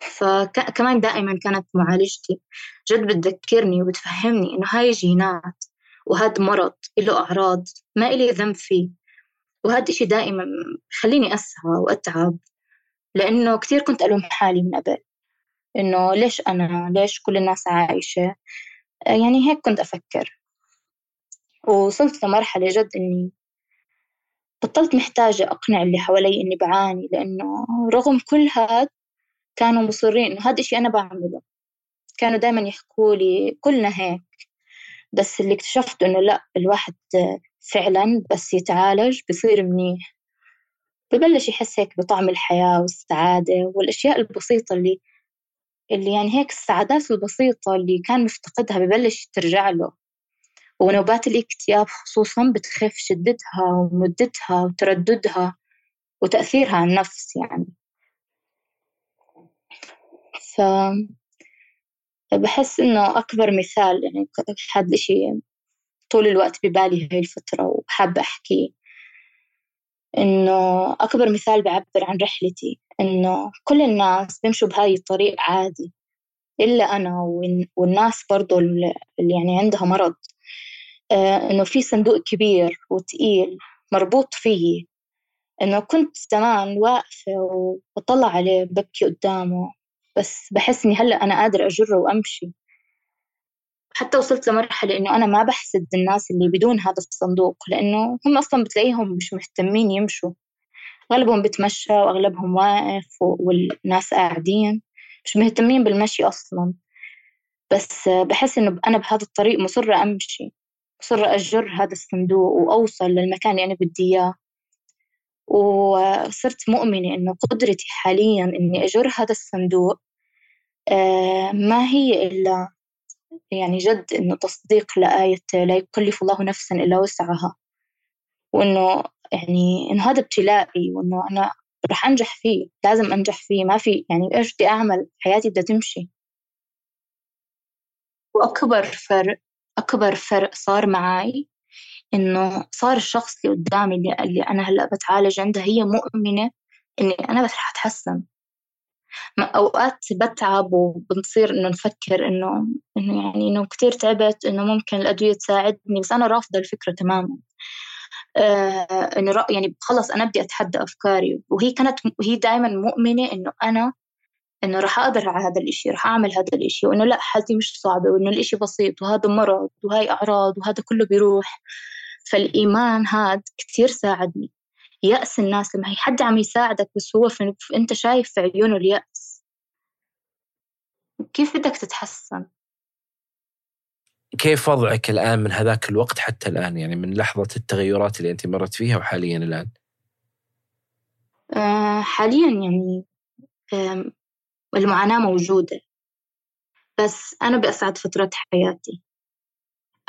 فكمان دائما كانت معالجتي. جد بتذكرني وبتفهمني إنه هاي جينات وهذا مرض له أعراض ما إلي ذنب فيه. وهذا الشيء دائما خليني أسعى وأتعب لأنه كثير كنت ألوم حالي من قبل. إنه ليش أنا؟ ليش كل الناس عايشة؟ يعني هيك كنت أفكر. ووصلت لمرحلة جد إني بطلت محتاجة أقنع اللي حوالي إني بعاني لأنه رغم كل هذا كانوا مصرين إنه هذا الشيء أنا بعمله. كانوا دايما يحكوا لي كلنا هيك. بس اللي اكتشفت إنه لأ الواحد فعلا بس يتعالج بصير منيح. ببلش يحس هيك بطعم الحياة والسعادة والأشياء البسيطة اللي اللي يعني هيك السعادات البسيطة اللي كان مفتقدها ببلش ترجع له. ونوبات الاكتئاب خصوصا بتخف شدتها ومدتها وترددها وتأثيرها على النفس يعني. ف بحس إنه أكبر مثال يعني هذا الشيء طول الوقت ببالي هاي الفترة وحابة أحكي. إنه أكبر مثال بعبر عن رحلتي إنه كل الناس بيمشوا بهاي الطريق عادي إلا أنا والناس برضو اللي يعني عندها مرض. آه، إنه في صندوق كبير وتقيل مربوط فيي. إنه كنت زمان واقفة وبطلع عليه ببكي قدامه. بس بحس إني هلأ أنا قادرة أجره وأمشي. حتى وصلت لمرحلة إنه أنا ما بحسد الناس اللي بدون هذا الصندوق لأنه هم أصلا بتلاقيهم مش مهتمين يمشوا. أغلبهم بتمشى وأغلبهم واقف والناس قاعدين. مش مهتمين بالمشي أصلا. بس بحس إنه أنا بهذا الطريق مصرة أمشي مصرة أجر هذا الصندوق وأوصل للمكان اللي أنا بدي إياه. وصرت مؤمنة إنه قدرتي حاليا إني أجر هذا الصندوق آه، ما هي إلا يعني جد إنه تصديق لآية لا يكلف الله نفسا إلا وسعها. وإنه يعني إنه هذا ابتلائي وإنه أنا راح أنجح فيه لازم أنجح فيه ما في يعني إيش بدي أعمل؟ حياتي بدها تمشي. وأكبر فرق أكبر فرق صار معي إنه صار الشخص اللي قدامي اللي, اللي أنا هلأ بتعالج عندها هي مؤمنة إني أنا بس رح أتحسن. أوقات بتعب وبنصير إنه نفكر إنه إنه يعني إنه كتير تعبت إنه ممكن الأدوية تساعدني بس أنا رافضة الفكرة تماما. آه إنه يعني خلص أنا بدي أتحدى أفكاري. وهي كانت هي دائما مؤمنة إنه أنا إنه راح أقدر على هذا الإشي راح أعمل هذا الإشي. وإنه لأ حالتي مش صعبة وإنه الإشي بسيط وهذا مرض وهاي أعراض وهذا كله بيروح. فالإيمان هذا كتير ساعدني. يأس الناس لما هي حد عم يساعدك بس هو في أنت شايف في عيونه اليأس. كيف بدك تتحسن؟ كيف وضعك الآن من هذاك الوقت حتى الآن؟ يعني من لحظة التغيرات اللي أنت مرت فيها وحاليا الآن؟ آه حاليا يعني المعاناة موجودة. بس أنا بأسعد فترات حياتي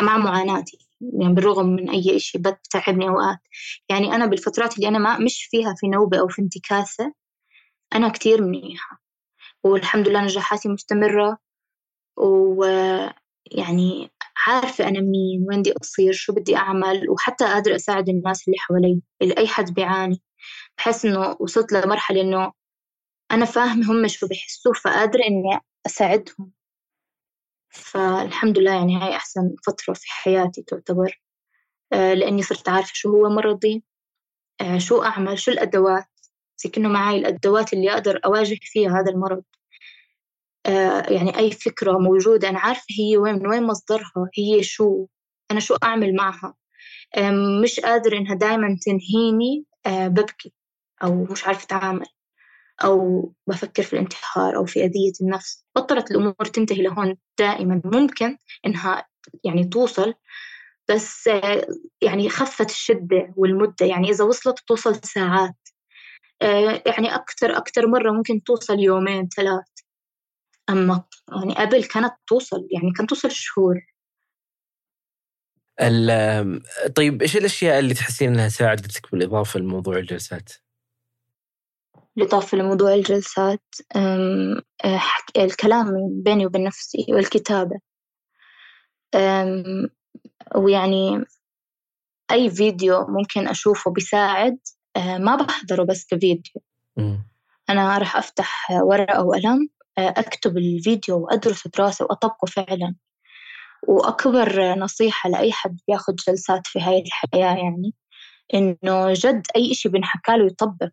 مع معاناتي. يعني بالرغم من أي شيء بتعبني أوقات. يعني أنا بالفترات اللي أنا ما مش فيها في نوبة أو في انتكاسة أنا كتير منيحة. والحمد لله نجاحاتي مستمرة. ويعني عارفة أنا مين وين بدي أصير شو بدي أعمل وحتى قادرة أساعد الناس اللي حوالي اللي أي حد بيعاني. بحس إنه وصلت لمرحلة إنه أنا فاهمة هم شو بيحسوا فقادرة إني أساعدهم. فالحمد لله يعني هاي أحسن فترة في حياتي تعتبر. آه، لأني صرت عارفة شو هو مرضي آه، شو أعمل شو الأدوات. زي كأنه معي الأدوات اللي أقدر أواجه فيها هذا المرض. آه، يعني أي فكرة موجودة أنا عارفة هي وين من وين مصدرها هي شو أنا شو أعمل معها. مش قادرة إنها دايما تنهيني ببكي أو مش عارفة أتعامل. أو بفكر في الانتحار أو في أذية النفس. بطلت الأمور تنتهي لهون دائما. ممكن إنها يعني توصل بس آه، يعني خفت الشدة والمدة. يعني إذا وصلت توصل ساعات. آه، يعني أكثر أكثر مرة ممكن توصل يومين ثلاث. أما يعني قبل كانت توصل يعني كانت توصل شهور. طيب إيش الأشياء اللي تحسين إنها ساعدتك بالإضافة لموضوع الجلسات؟ بالإضافة لموضوع الجلسات آه، الكلام بيني وبين نفسي والكتابة. ويعني أي فيديو ممكن أشوفه بيساعد آه، ما بحضره بس كفيديو. أنا راح أفتح ورقة وقلم آه، أكتب الفيديو وأدرسه دراسة وأطبقه فعلا. وأكبر نصيحة لأي حد بياخد جلسات في هاي الحياة يعني إنه جد أي إشي بنحكى له يطبق.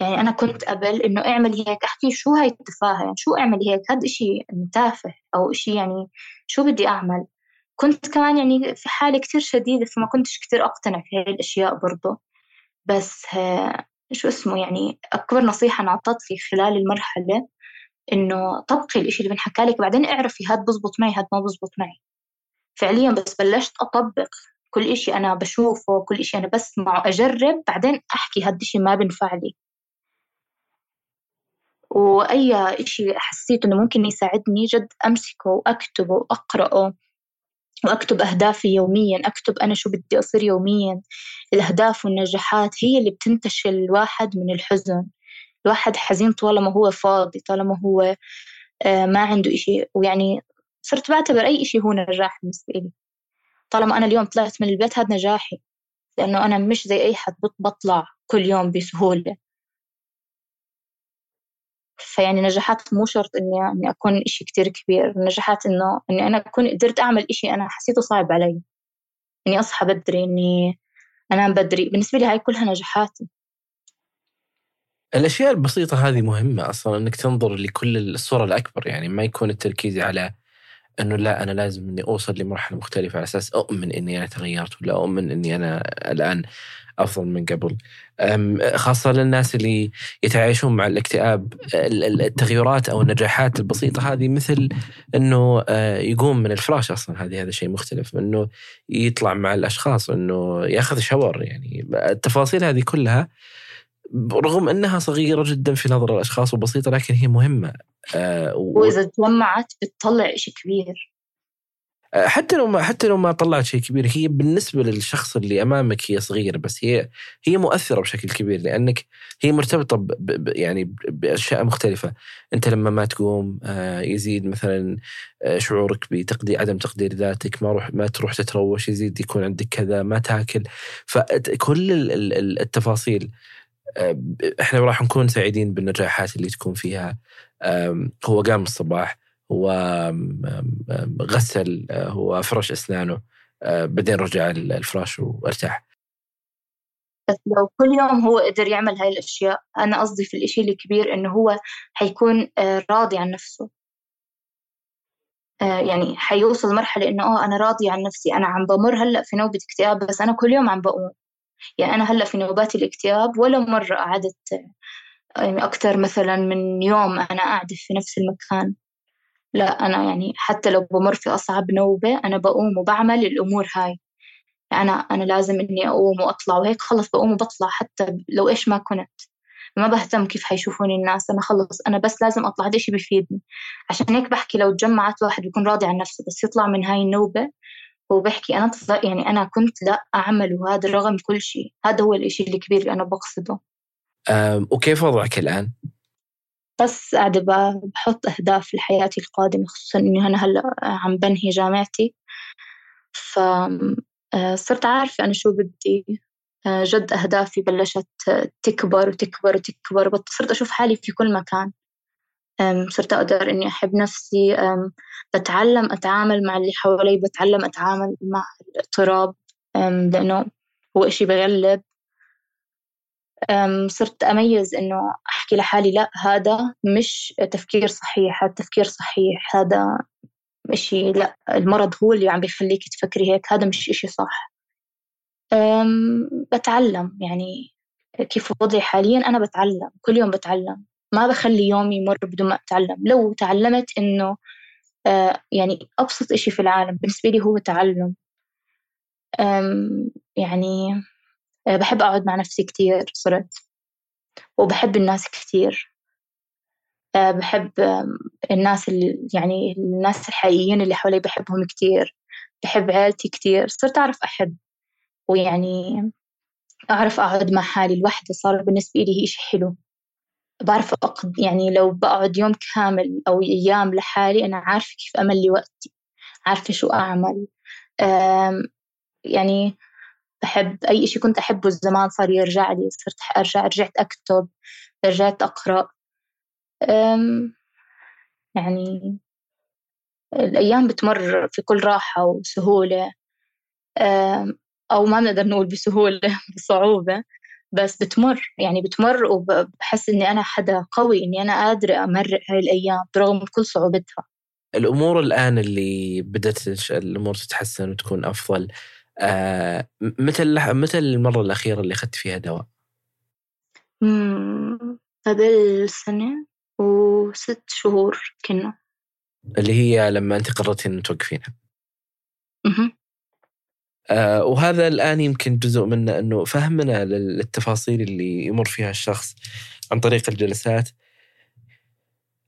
يعني أنا كنت قبل إنه أعمل هيك أحكي شو هاي التفاهة يعني شو أعمل هيك؟ هذا إشي تافه أو إشي يعني شو بدي أعمل؟ كنت كمان يعني في حالة كتير شديدة فما كنتش كتير أقتنع في هاي الأشياء برضه بس شو اسمه يعني أكبر نصيحة انعطت لي خلال المرحلة إنه طبقي الإشي اللي بنحكى لك بعدين اعرفي هاد بزبط معي هاد ما بزبط معي. فعليا بس بلشت أطبق كل إشي أنا بشوفه كل إشي أنا بسمعه أجرب بعدين أحكي هاد الإشي ما بنفع لي. وأي إشي حسيت إنه ممكن يساعدني جد أمسكه وأكتبه وأقرأه وأكتب أهدافي يوميا أكتب أنا شو بدي أصير يوميا. الأهداف والنجاحات هي اللي بتنتشل الواحد من الحزن. الواحد حزين طالما هو فاضي طالما هو آه، ما عنده إشي. ويعني صرت بعتبر أي إشي هو نجاح بالنسبة لي. طالما أنا اليوم طلعت من البيت هذا نجاحي لأنه أنا مش زي أي حد بطلع كل يوم بسهولة. فيعني نجاحات مو شرط إني إني أكون إشي كتير كبير. نجاحات إنه إني أنا أكون قدرت أعمل إشي أنا حسيته صعب علي. إني أصحى بدري إني أنام بدري. بالنسبة لي هاي كلها نجاحاتي الأشياء البسيطة هذه مهمة أصلا إنك تنظر لكل الصورة الأكبر. يعني ما يكون التركيز على إنه لا أنا لازم إني أوصل لمرحلة مختلفة على أساس أؤمن إني أنا تغيرت ولا أؤمن إني أنا الآن أفضل من قبل. خاصة للناس اللي يتعايشون مع الاكتئاب التغيرات أو النجاحات البسيطة هذه مثل إنه آه، يقوم من الفراش أصلا. هذه هذا شيء مختلف. إنه يطلع مع الأشخاص إنه ياخذ شاور يعني. التفاصيل هذه كلها رغم أنها صغيرة جدا في نظر الأشخاص وبسيطة لكن هي مهمة. آه و... وإذا تجمعت بتطلع شيء كبير. آه حتى لو ما حتى لو ما طلعت شيء كبير هي بالنسبة للشخص اللي أمامك هي صغيرة بس هي هي مؤثرة بشكل كبير لأنك هي مرتبطة ب ب يعني بأشياء مختلفة. أنت لما ما تقوم آه يزيد مثلا آه شعورك بتقدير عدم تقدير ذاتك ما روح ما تروح تتروش يزيد يكون عندك كذا ما تاكل. فكل التفاصيل إحنا راح نكون سعيدين بالنجاحات اللي تكون فيها. هو قام الصباح هو غسل هو فرش أسنانه بعدين رجع الفراش وارتاح. بس لو كل يوم هو قدر يعمل هاي الأشياء أنا قصدي في الإشي الكبير إنه هو حيكون راضي عن نفسه. يعني حيوصل مرحلة إنه آه أنا راضي عن نفسي أنا عم بمر هلأ في نوبة اكتئاب بس أنا كل يوم عم بقوم. يعني أنا هلأ في نوبات الاكتئاب ولا مرة قعدت يعني أكثر مثلا من يوم أنا قاعدة في نفس المكان. لا أنا يعني حتى لو بمر في أصعب نوبة أنا بقوم وبعمل الأمور هاي. أنا أنا لازم إني أقوم وأطلع وهيك خلص بقوم وبطلع حتى لو إيش ما كنت. ما بهتم كيف حيشوفوني الناس أنا خلص أنا بس لازم أطلع هذا الشيء بيفيدني عشان هيك بحكي لو تجمعت واحد بيكون راضي عن نفسه بس يطلع من هاي النوبة وبحكي أنا يعني أنا كنت لا أعمل وهذا رغم كل شيء. هذا هو الإشي الكبير اللي أنا بقصده. وكيف وضعك الآن؟ بس قاعدة بحط أهداف لحياتي القادمة خصوصا إني أنا هلأ عم بنهي جامعتي. فصرت عارفة أنا شو بدي. جد أهدافي بلشت تكبر وتكبر وتكبر صرت أشوف حالي في كل مكان. صرت أقدر إني أحب نفسي بتعلم أتعامل مع اللي حوالي بتعلم أتعامل مع الاضطراب لأنه هو إشي بغلب. صرت أميز إنه أحكي لحالي لا هذا مش تفكير صحيح هذا تفكير صحيح هذا إشي لا المرض هو اللي عم بيخليك تفكري هيك هذا مش إشي صح. بتعلم يعني كيف وضعي حاليا أنا بتعلم كل يوم بتعلم. ما بخلي يومي يمر بدون ما أتعلم. لو تعلمت إنه آه يعني أبسط إشي في العالم بالنسبة لي هو تعلم. يعني آه، بحب أقعد مع نفسي كتير صرت. وبحب الناس كتير. آه، بحب الناس اللي يعني الناس الحقيقيين اللي حولي بحبهم كتير. بحب عيلتي كتير. صرت أعرف أحب ويعني أعرف أقعد مع حالي لوحدي. صار بالنسبة لي إشي حلو. بعرف أقض يعني لو بقعد يوم كامل أو أيام لحالي أنا عارفة كيف أملي وقتي عارفة شو أعمل. يعني بحب أي إشي كنت أحبه زمان صار يرجع لي صرت أرجع رجعت أكتب رجعت أقرأ. يعني الأيام بتمر في كل راحة وسهولة. أو ما بنقدر نقول بسهولة بصعوبة. بس بتمر يعني بتمر وبحس إني أنا حدا قوي إني أنا قادرة أمرق هاي الأيام برغم كل صعوبتها. الأمور الآن اللي بدأت الأمور تتحسن وتكون أفضل آه متى متى المرة الأخيرة اللي أخذت فيها دواء؟ قبل سنة وست شهور كنا. اللي هي لما أنت قررتي أن توقفينها. وهذا الآن يمكن جزء منه أنه فهمنا للتفاصيل اللي يمر فيها الشخص عن طريق الجلسات.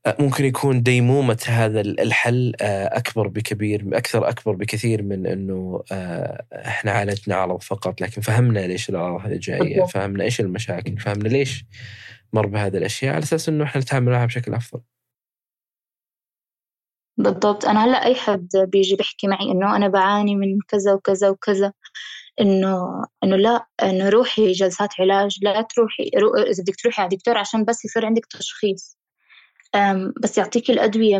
آه، ممكن يكون ديمومة هذا الحل آه، أكبر بكبير أكثر أكبر بكثير من أنه آه، إحنا عالجنا عرض فقط لكن فهمنا ليش الأعراض هذه جاية فهمنا إيش المشاكل فهمنا ليش مر بهذه الأشياء على أساس أنه إحنا نتعامل معها بشكل أفضل. بالضبط. أنا هلأ أي حد بيجي بيحكي معي إنه أنا بعاني من كذا وكذا وكذا إنه إنه لأ إنه روحي جلسات علاج لا تروحي إذا بدك تروحي على دكتور عشان بس يصير عندك تشخيص بس يعطيكي الأدوية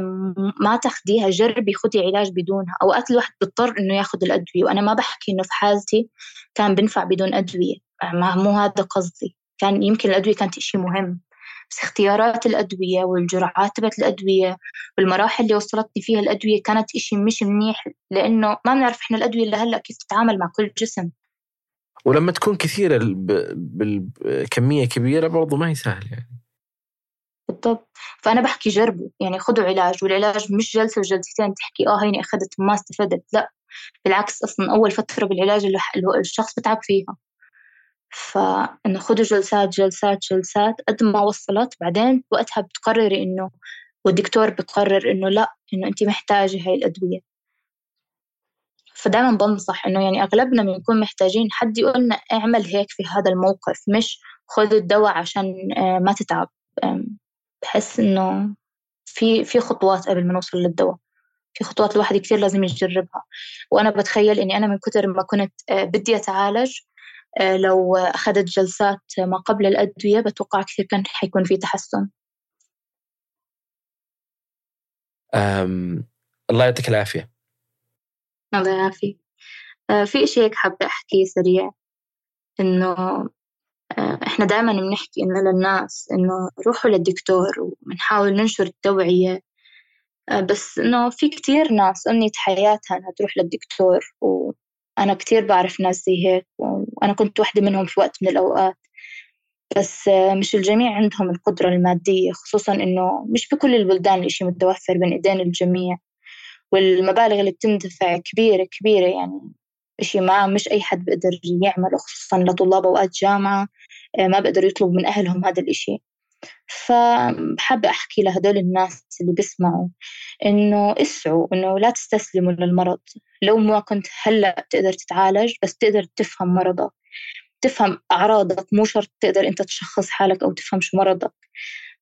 ما تاخديها جربي خدي علاج بدونها. أوقات الواحد بيضطر إنه ياخد الأدوية وأنا ما بحكي إنه في حالتي كان بنفع بدون أدوية ما مو هذا قصدي. كان يمكن الأدوية كانت إشي مهم. بس اختيارات الأدوية والجرعات تبعت الأدوية والمراحل اللي وصلتني فيها الأدوية كانت إشي مش منيح لأنه ما بنعرف إحنا الأدوية لهلا كيف تتعامل مع كل جسم. ولما تكون كثيرة بالكمية كبيرة برضو ما هي سهل يعني. بالضبط. فأنا بحكي جربوا يعني خذوا علاج والعلاج مش جلسة وجلستين تحكي آه هيني أخذت ما استفدت لأ. بالعكس أصلا أول فترة بالعلاج اللي الشخص بتعب فيها. فإنه خذوا جلسات جلسات جلسات قد ما وصلت. بعدين وقتها بتقرري إنه والدكتور بقرر إنه لا إنه أنت محتاجة هاي الأدوية. فدائما بنصح إنه يعني أغلبنا بنكون محتاجين حد يقولنا اعمل هيك في هذا الموقف مش خذ الدواء عشان آه، ما تتعب. بحس إنه في في خطوات قبل ما نوصل للدواء. في خطوات الواحد كثير لازم يجربها. وأنا بتخيل إني أنا من كثر ما كنت آه، بدي أتعالج لو أخذت جلسات ما قبل الأدوية بتوقع كثير كان حيكون في تحسن. أم... الله يعطيك العافية. الله يعافيك. آه، في شيء هيك حابة أحكيه سريع إنه آه، إحنا دائما بنحكي إنه للناس إنه روحوا للدكتور وبنحاول ننشر التوعية. آه، بس إنه في كتير ناس أمنية حياتها إنها تروح للدكتور وأنا كتير بعرف ناس زي هيك وأنا كنت واحدة منهم في وقت من الأوقات. بس مش الجميع عندهم القدرة المادية خصوصا إنه مش بكل البلدان الإشي متوفر بين إيدين الجميع. والمبالغ اللي بتندفع كبيرة كبيرة يعني إشي ما مش أي حد بيقدر يعمله خصوصا لطلاب أوقات جامعة آه، ما بيقدروا يطلبوا من أهلهم هذا الإشي. فحابة أحكي لهدول الناس اللي بيسمعوا إنه اسعوا إنه لا تستسلموا للمرض. لو ما كنت هلأ تقدر تتعالج بس تقدر تفهم مرضك. تفهم أعراضك مو شرط تقدر أنت تشخص حالك أو تفهم شو مرضك.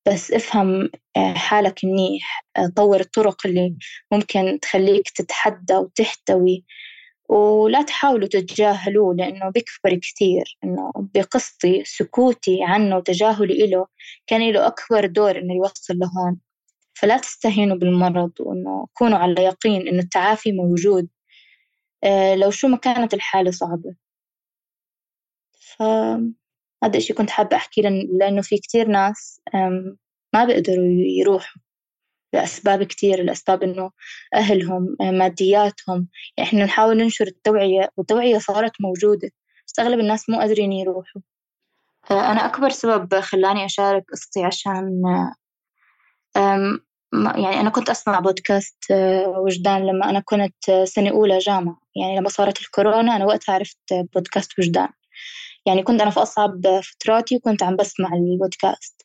بس افهم آه، حالك منيح. آه، طور الطرق اللي ممكن تخليك تتحدى وتحتوي. ولا تحاولوا تتجاهلوه لأنه بيكبر كثير إنه بقصتي سكوتي عنه وتجاهلي إله كان له أكبر دور إنه يوصل لهون. فلا تستهينوا بالمرض وإنه كونوا على يقين إنه التعافي موجود. لو شو ما كانت الحالة صعبة. فهذا الشيء كنت حابة أحكي لأنه في كتير ناس ما بيقدروا يروحوا لأسباب كتير الأسباب إنه أهلهم آه، مادياتهم. يعني إحنا نحاول ننشر التوعية والتوعية صارت موجودة بس أغلب الناس مو قادرين يروحوا. آه، أنا أكبر سبب خلاني أشارك قصتي عشان يعني أنا كنت أسمع بودكاست آه، وجدان لما أنا كنت سنة أولى جامعة. يعني لما صارت الكورونا أنا وقتها عرفت بودكاست وجدان. يعني كنت أنا في أصعب فتراتي وكنت عم بسمع البودكاست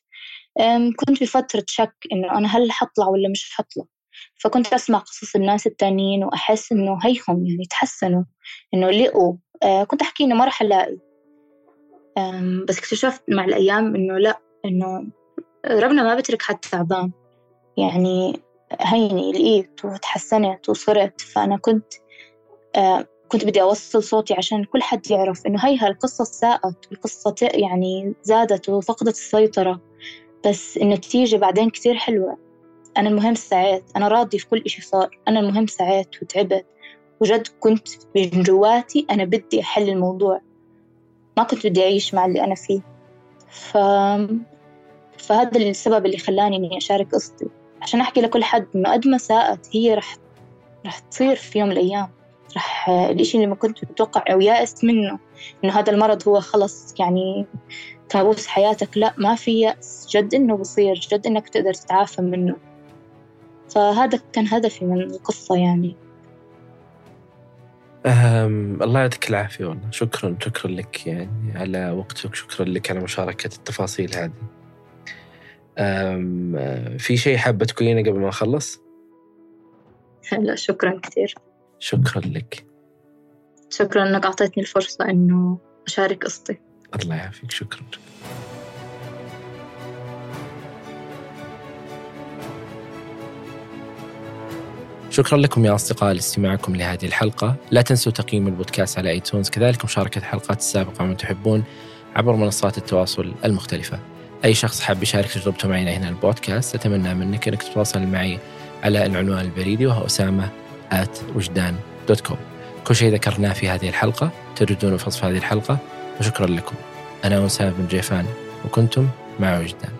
كنت بفترة شك إنه أنا هل حطلع ولا مش حطلع. فكنت أسمع قصص الناس التانيين وأحس إنه هيهم يعني تحسنوا إنه لقوا. كنت أحكي إنه ما رح ألاقي. بس اكتشفت مع الأيام إنه لأ إنه ربنا ما بترك حد تعبان يعني هيني لقيت وتحسنت وصرت فأنا كنت أه كنت بدي أوصل صوتي عشان كل حد يعرف إنه هي هالقصة ساءت القصة يعني زادت وفقدت السيطرة. بس النتيجة بعدين كتير حلوة. أنا المهم سعيت أنا راضي في كل إشي صار أنا المهم سعيت وتعبت. وجد كنت من جواتي أنا بدي أحل الموضوع. ما كنت بدي أعيش مع اللي أنا فيه. ف... فهذا السبب اللي خلاني إني أشارك قصتي. عشان أحكي لكل حد إنه قد ما ساءت هي رح رح تصير في يوم من الأيام. رح الإشي اللي ما كنت متوقع أو يائس منه إنه هذا المرض هو خلص يعني كابوس حياتك لا ما في يأس. جد إنه بصير جد إنك تقدر تتعافى منه. فهذا كان هدفي من القصة يعني. أم الله يعطيك العافية والله. شكرا شكرا لك يعني على وقتك شكرا لك على مشاركة التفاصيل هذه. في شيء حابة تقولينه قبل ما أخلص؟ لا شكرا كثير. شكرا لك. شكرا إنك أعطيتني الفرصة إنه أشارك قصتي. الله يعافيك. شكرا. شكرا لكم يا أصدقاء لاستماعكم لهذه الحلقة. لا تنسوا تقييم البودكاست على ايتونز كذلك مشاركة الحلقات السابقة من تحبون عبر منصات التواصل المختلفة. أي شخص حاب يشارك تجربته معنا هنا البودكاست أتمنى منك أنك تتواصل معي على العنوان البريدي وهو أسامة at وجدان dot com كل شيء ذكرناه في هذه الحلقة تجدونه في وصف هذه الحلقة وشكرا لكم. أنا أسامة بن جيفان وكنتم مع وجدان.